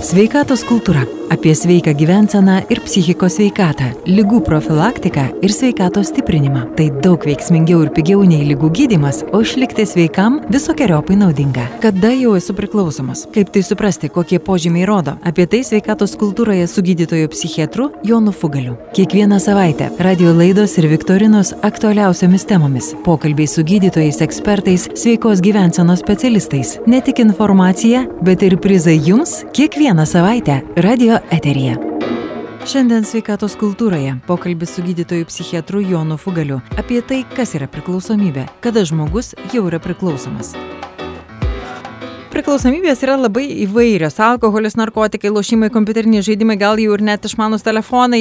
Sveikatos kultūra - apie sveiką gyvenseną ir psichikos sveikatą, lygų profilaktiką ir sveikatos stiprinimą. Tai daug veiksmingiau ir pigiau nei lygų gydimas, o išlikti sveikam visokiojopai naudinga. Kada jau esu priklausomas? Kaip tai suprasti, kokie požymiai rodo? Apie tai sveikatos kultūroje su gydytoju psichiatru Jonu Fugaliu. Kiekvieną savaitę radio laidos ir viktorinos aktualiausiamis temomis - pokalbiai su gydytojais, ekspertais, sveikos gyvensenos specialistais. Ne tik informacija, bet ir prizai jums kiekvieną savaitę radio eteryje. Šiandien sveikatos kultūroje pokalbis su gydytoju psichiatru Jonu Fugaliu apie tai, kas yra priklausomybė, kada žmogus jau yra priklausomas. Priklausomybės yra labai įvairios. Alkoholis, narkotikai, lošimai, kompiuteriniai žaidimai, gal jau ir net išmanus telefonai,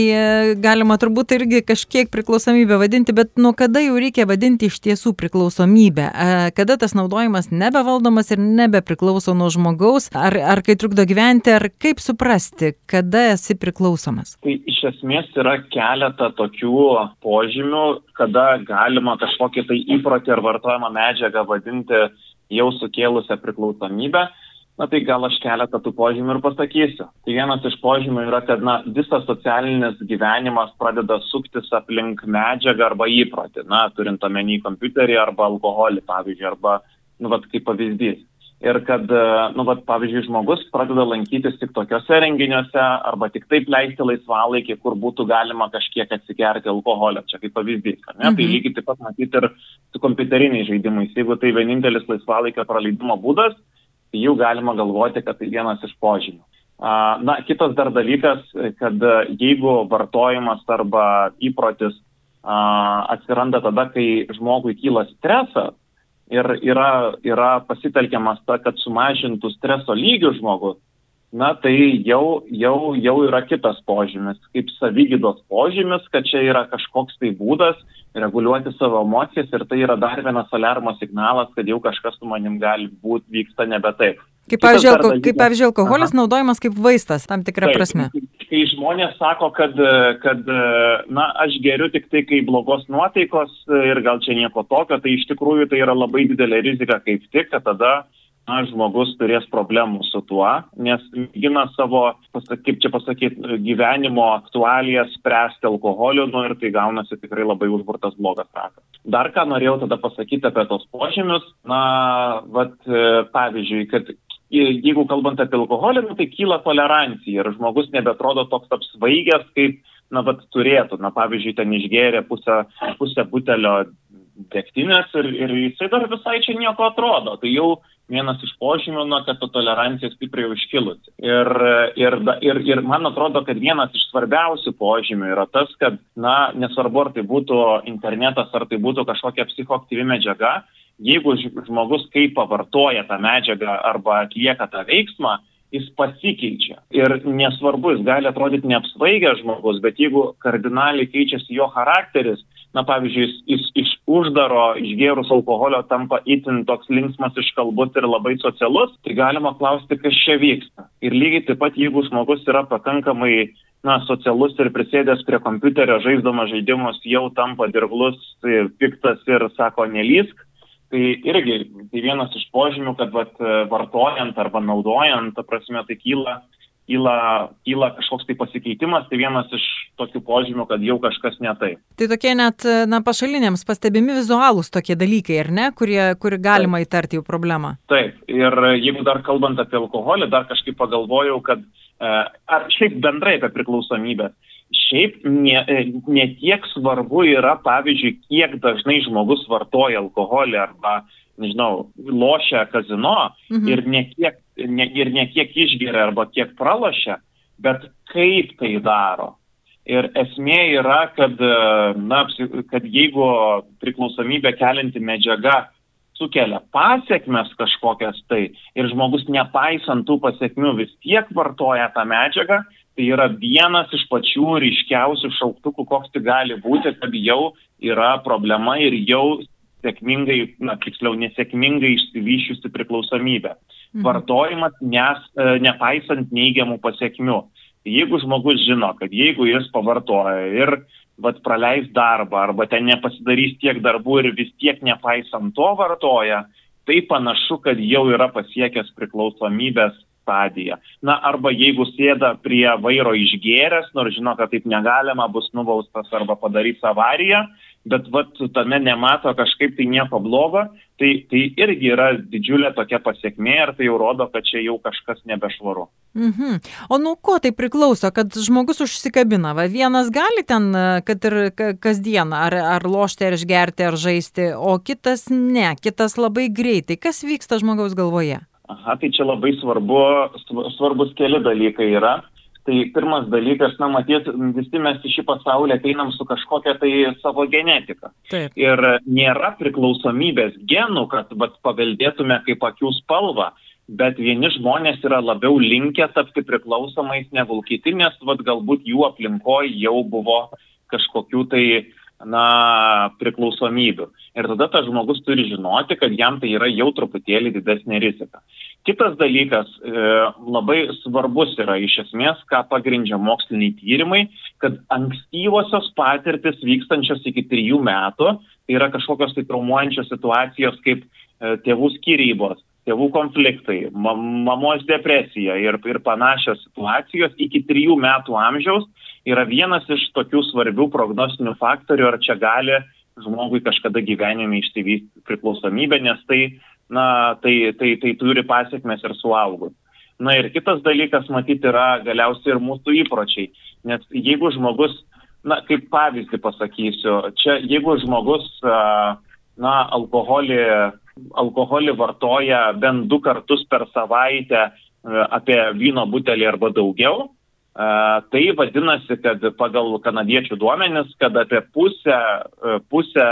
galima turbūt irgi kažkiek priklausomybę vadinti, bet nuo kada jau reikia vadinti iš tiesų priklausomybę? Kada tas naudojimas nebevaldomas ir nebepriklauso nuo žmogaus, ar, ar kai trukdo gyventi, ar kaip suprasti, kada esi priklausomas? Tai iš esmės yra keletą tokių požymių, kada galima kažkokį tai įprotį ar vartojamą medžiagą vadinti jau sukėlusią priklausomybę, na tai gal aš keletą tų požymių ir pasakysiu. Tai vienas iš požymių yra, kad na, visas socialinis gyvenimas pradeda suktis aplink medžiagą arba įprotį, na, turint omeny kompiuterį arba alkoholį, pavyzdžiui, arba, nu, vat, kaip pavyzdys. Ir kad, nu, vat, pavyzdžiui, žmogus pradeda lankytis tik tokiuose renginiuose arba tik taip leisti laisvalaikį, kur būtų galima kažkiek atsigerti alkoholio, čia kaip pavyzdys. Ne? Tai mhm. Tai lygiai taip pat matyti ir su kompiuteriniais žaidimais. Jeigu tai vienintelis laisvalaikio praleidimo būdas, tai jau galima galvoti, kad tai vienas iš požymių. Na, kitas dar dalykas, kad jeigu vartojimas arba įprotis atsiranda tada, kai žmogui kyla stresas, ir yra, yra pasitelkiamas ta, kad sumažintų streso lygių žmogus, na tai jau, jau, jau yra kitas požymis, kaip savygydos požymis, kad čia yra kažkoks tai būdas reguliuoti savo emocijas ir tai yra dar vienas alarmo signalas, kad jau kažkas su manim gali būti vyksta nebe taip. Kaip pavyzdžiui, alko, kaip pavyzdžiui alkoholis Aha. naudojamas kaip vaistas tam tikrą Taip, prasme. Kai žmonės sako, kad, kad na, aš geriu tik tai, kai blogos nuotaikos ir gal čia nieko tokio, tai iš tikrųjų tai yra labai didelė rizika kaip tik, kad tada na, žmogus turės problemų su tuo, nes mėgina savo, kaip čia pasakyti, gyvenimo aktualijas spręsti alkoholiu, nu ir tai gaunasi tikrai labai užburtas blogas ratas. Dar ką norėjau tada pasakyti apie tos požymius, na, vat, pavyzdžiui, kad jeigu kalbant apie alkoholį, nu, tai kyla tolerancija ir žmogus nebetrodo toks apsvaigęs, kaip, na, bet turėtų. Na, pavyzdžiui, ten išgėrė pusę, pusę butelio degtinės ir, ir jisai dar visai čia nieko atrodo. Tai jau vienas iš požymių, na, kad ta tolerancija stipriai užkilusi. Ir, ir, ir, ir man atrodo, kad vienas iš svarbiausių požymių yra tas, kad, na, nesvarbu, ar tai būtų internetas, ar tai būtų kažkokia psichoaktyvi medžiaga, jeigu žmogus kaip pavartoja tą medžiagą arba atlieka tą veiksmą, jis pasikeičia. Ir nesvarbu, jis gali atrodyti neapsvaigęs žmogus, bet jeigu kardinaliai keičiasi jo charakteris, na pavyzdžiui, jis, jis iš uždaro išgėrus alkoholio tampa itin toks linksmas iškalbus ir labai socialus, tai galima klausti, kas čia vyksta. Ir lygiai taip pat, jeigu žmogus yra pakankamai na, socialus ir prisėdęs prie kompiuterio žaisdamas žaidimus, jau tampa dirglus, piktas ir sako nelysk, Tai irgi tai vienas iš požymių, kad vat, vartojant arba naudojant, ta prasme, tai kyla, kyla, kyla kažkoks tai pasikeitimas, tai vienas iš tokių požymių, kad jau kažkas ne taip. Tai tokie net na, pašaliniams pastebimi vizualūs tokie dalykai, ar ne, kurie, kur galima taip. įtarti jų problemą. Taip, ir jeigu dar kalbant apie alkoholį, dar kažkaip pagalvojau, kad e, ar šiaip bendrai apie priklausomybę, šiaip ne, e, ne tiek svarbu yra, pavyzdžiui, kiek dažnai žmogus vartoja alkoholį arba, nežinau, lošia kazino mhm. ir, ne kiek, ne, ir ne kiek išgeria arba kiek pralošia, bet kaip tai daro. Ir esmė yra, kad, na, kad jeigu priklausomybę kelinti medžiaga sukelia pasiekmes kažkokias tai ir žmogus nepaisant tų pasiekmių vis tiek vartoja tą medžiagą, tai yra vienas iš pačių ryškiausių šauktukų, koks tai gali būti, kad jau yra problema ir jau sėkmingai, na, tiksliau, nesėkmingai išsivyšiusi priklausomybė. Mhm. Vartojimas nes, e, nepaisant neigiamų pasiekmių. Jeigu žmogus žino, kad jeigu jis pavartoja ir vat, praleis darbą arba ten nepasidarys tiek darbų ir vis tiek nepaisant to vartoja, tai panašu, kad jau yra pasiekęs priklausomybės stadija. Na, arba jeigu sėda prie vairo išgėręs, nors žino, kad taip negalima, bus nubaustas arba padarys avariją, bet vat, tame nemato kažkaip tai nieko blogo, tai, tai irgi yra didžiulė tokia pasiekmė ir tai jau rodo, kad čia jau kažkas nebešvaru. Mhm. O nuo ko tai priklauso, kad žmogus užsikabina? Va, vienas gali ten, kad ir kasdieną, ar, ar lošti, ar išgerti, ar žaisti, o kitas ne, kitas labai greitai. Kas vyksta žmogaus galvoje? Aha, tai čia labai svarbu, svarbus keli dalykai yra. Tai pirmas dalykas, na, matyt, visi mes į šį pasaulį ateinam su kažkokia tai savo genetika. Taip. Ir nėra priklausomybės genų, kad vat, paveldėtume kaip akių spalvą bet vieni žmonės yra labiau linkę tapti priklausomais negu kiti, nes vat, galbūt jų aplinkoje jau buvo kažkokių tai na, priklausomybių. Ir tada tas žmogus turi žinoti, kad jam tai yra jau truputėlį didesnė rizika. Kitas dalykas e, labai svarbus yra iš esmės, ką pagrindžia moksliniai tyrimai, kad ankstyvosios patirtis vykstančios iki trijų metų, tai yra kažkokios tai traumuojančios situacijos kaip e, tėvų skirybos, tėvų konfliktai, mamos depresija ir, ir panašios situacijos iki trijų metų amžiaus yra vienas iš tokių svarbių prognostinių faktorių, ar čia gali žmogui kažkada gyvenime išsivystyti priklausomybę, nes tai, na, tai, tai, tai turi pasiekmes ir suaugus. Na ir kitas dalykas, matyti, yra galiausiai ir mūsų įpročiai. Nes jeigu žmogus, na, kaip pavyzdį pasakysiu, čia jeigu žmogus, na, alkoholį alkoholį vartoja bent du kartus per savaitę e, apie vyno butelį arba daugiau, e, tai vadinasi, kad pagal kanadiečių duomenis, kad apie pusę, e, pusę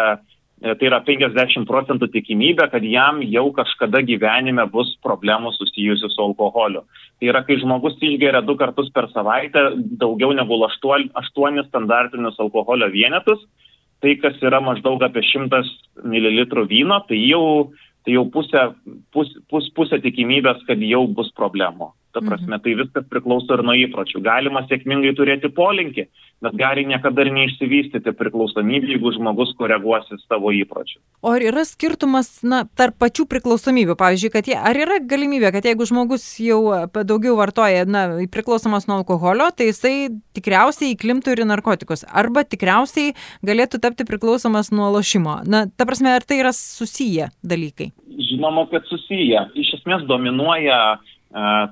tai yra 50 procentų tikimybė, kad jam jau kažkada gyvenime bus problemų susijusių su alkoholiu. Tai yra, kai žmogus išgeria du kartus per savaitę daugiau negu 8 standartinius alkoholio vienetus, tai, kas yra maždaug apie 100 ml vyno, tai jau, tai jau pusė, pus, pus, pusė tikimybės, kad jau bus problemų. Ta prasme, mhm. tai viskas priklauso ir nuo įpročių. Galima sėkmingai turėti polinkį, bet gali niekada ir neišsivystyti priklausomybė, jeigu žmogus koreguosi savo įpročių. O ar yra skirtumas na, tarp pačių priklausomybių? Pavyzdžiui, kad jie, ar yra galimybė, kad jeigu žmogus jau daugiau vartoja, na, priklausomas nuo alkoholio, tai jisai tikriausiai įklimtų ir į narkotikus, arba tikriausiai galėtų tapti priklausomas nuo lošimo. Na, ta prasme, ar tai yra susiję dalykai? Žinoma, kad susiję. Iš esmės dominuoja E,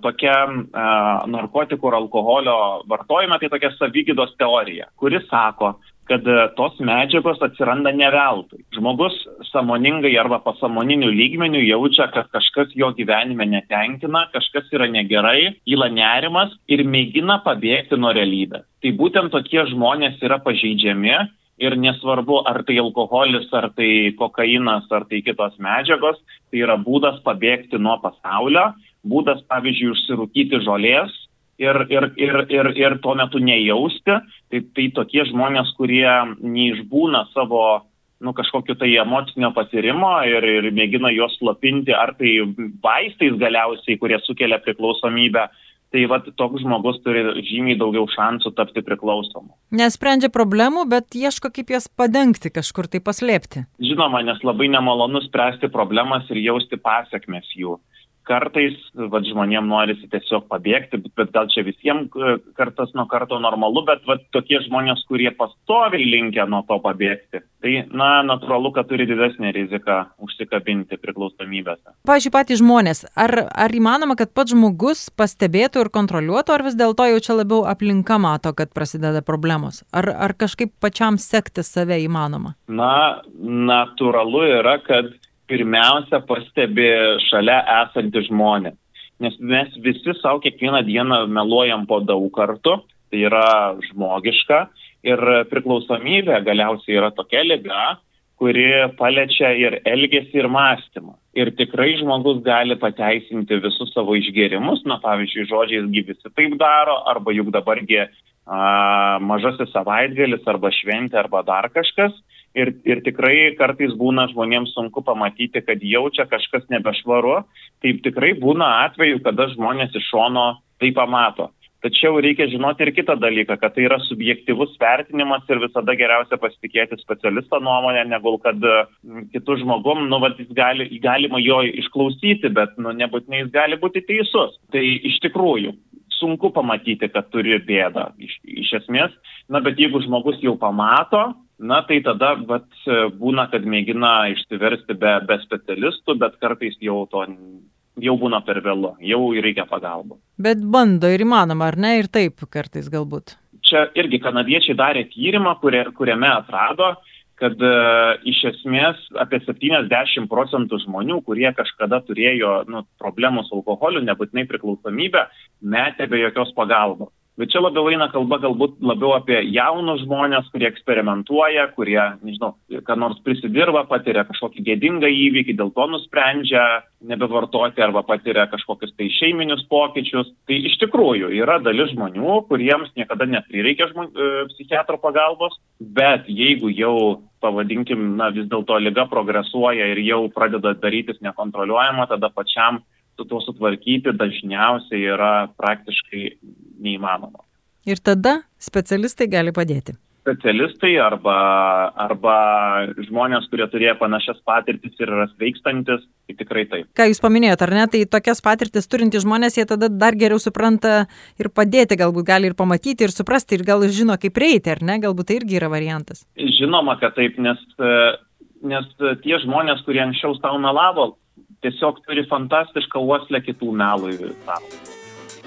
tokia e, narkotikų ir alkoholio vartojime, tai tokia savygydos teorija, kuri sako, kad e, tos medžiagos atsiranda ne veltui. Žmogus samoningai arba pasamoniniu lygmeniu jaučia, kad kažkas jo gyvenime netenkina, kažkas yra negerai, įla nerimas ir mėgina pabėgti nuo realybės. Tai būtent tokie žmonės yra pažeidžiami ir nesvarbu, ar tai alkoholis, ar tai kokainas, ar tai kitos medžiagos, tai yra būdas pabėgti nuo pasaulio būdas, pavyzdžiui, užsirūkyti žolės ir, ir, ir, ir, ir tuo metu nejausti, tai, tai tokie žmonės, kurie neišbūna savo nu, kažkokio tai emocinio patyrimo ir, ir mėgina juos slopinti, ar tai vaistais galiausiai, kurie sukelia priklausomybę, tai vat, toks žmogus turi žymiai daugiau šansų tapti priklausomu. Nesprendžia problemų, bet ieško kaip jas padengti, kažkur tai paslėpti. Žinoma, nes labai nemalonu spręsti problemas ir jausti pasiekmes jų kartais vat, žmonėm norisi tiesiog pabėgti, bet, gal čia visiems e, kartas nuo karto normalu, bet vat, tokie žmonės, kurie pastoviai linkia nuo to pabėgti, tai, na, natūralu, kad turi didesnį riziką užsikabinti priklausomybėse. Pavyzdžiui, patys žmonės, ar, ar įmanoma, kad pats žmogus pastebėtų ir kontroliuotų, ar vis dėlto jau čia labiau aplinka mato, kad prasideda problemos? Ar, ar kažkaip pačiam sekti save įmanoma? Na, natūralu yra, kad pirmiausia pastebi šalia esantys žmonės. Nes mes visi savo kiekvieną dieną meluojam po daug kartų, tai yra žmogiška ir priklausomybė galiausiai yra tokia lyga, kuri paliečia ir elgesį, ir mąstymą. Ir tikrai žmogus gali pateisinti visus savo išgėrimus, na pavyzdžiui, žodžiais gyvisi taip daro, arba juk dabargi a, mažasis savaitgalis, arba šventė, arba dar kažkas ir, ir tikrai kartais būna žmonėms sunku pamatyti, kad jaučia kažkas nebešvaru, taip tikrai būna atveju, kada žmonės iš šono tai pamato. Tačiau reikia žinoti ir kitą dalyką, kad tai yra subjektivus vertinimas ir visada geriausia pasitikėti specialisto nuomonę, negu kad kitų žmogum, nu, jis gali, galima jo išklausyti, bet, nu, nebūtinai jis gali būti teisus. Tai iš tikrųjų, sunku pamatyti, kad turi bėdą iš, iš esmės. Na, bet jeigu žmogus jau pamato, na, tai tada vat, būna, kad mėgina išsiversti be, be specialistų, bet kartais jau to jau būna per vėlu, jau reikia pagalbos. Bet bando ir įmanoma, ar ne, ir taip kartais galbūt. Čia irgi kanadiečiai darė tyrimą, kurie, kuriame atrado, kad e, iš esmės apie 70 procentų žmonių, kurie kažkada turėjo nu, problemų su alkoholiu, nebūtinai priklausomybę, metė be jokios pagalbos. Bet čia labiau eina kalba galbūt labiau apie jaunus žmonės, kurie eksperimentuoja, kurie, nežinau, ką nors prisidirba, patiria kažkokį gėdingą įvykį, dėl to nusprendžia nebevartoti arba patiria kažkokius tai šeiminius pokyčius. Tai iš tikrųjų yra dalis žmonių, kuriems niekada neprireikia žmon... E, psichiatro pagalbos, bet jeigu jau pavadinkim, na vis dėlto lyga progresuoja ir jau pradeda darytis nekontroliuojama, tada pačiam su tuo sutvarkyti dažniausiai yra praktiškai neįmanoma. Ir tada specialistai gali padėti. Specialistai arba, arba žmonės, kurie turėjo panašias patirtis ir yra sveikstantis, tai tikrai taip. Ką Jūs paminėjote, ar ne, tai tokias patirtis turintys žmonės, jie tada dar geriau supranta ir padėti, galbūt gali ir pamatyti, ir suprasti, ir gal žino, kaip prieiti, ar ne, galbūt tai irgi yra variantas. Žinoma, kad taip, nes, nes tie žmonės, kurie anksčiau tau melavo, tiesiog turi fantastišką uoslę kitų melų į savo.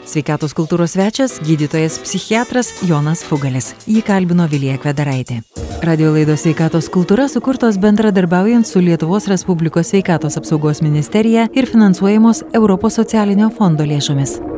Sveikatos kultūros svečias - gydytojas psichiatras Jonas Fugalis. Jį kalbino Vilija Kvedaraitė. Radio laidos sveikatos kultūra sukurtos bendradarbiaujant su Lietuvos Respublikos sveikatos apsaugos ministerija ir finansuojamos Europos socialinio fondo lėšomis.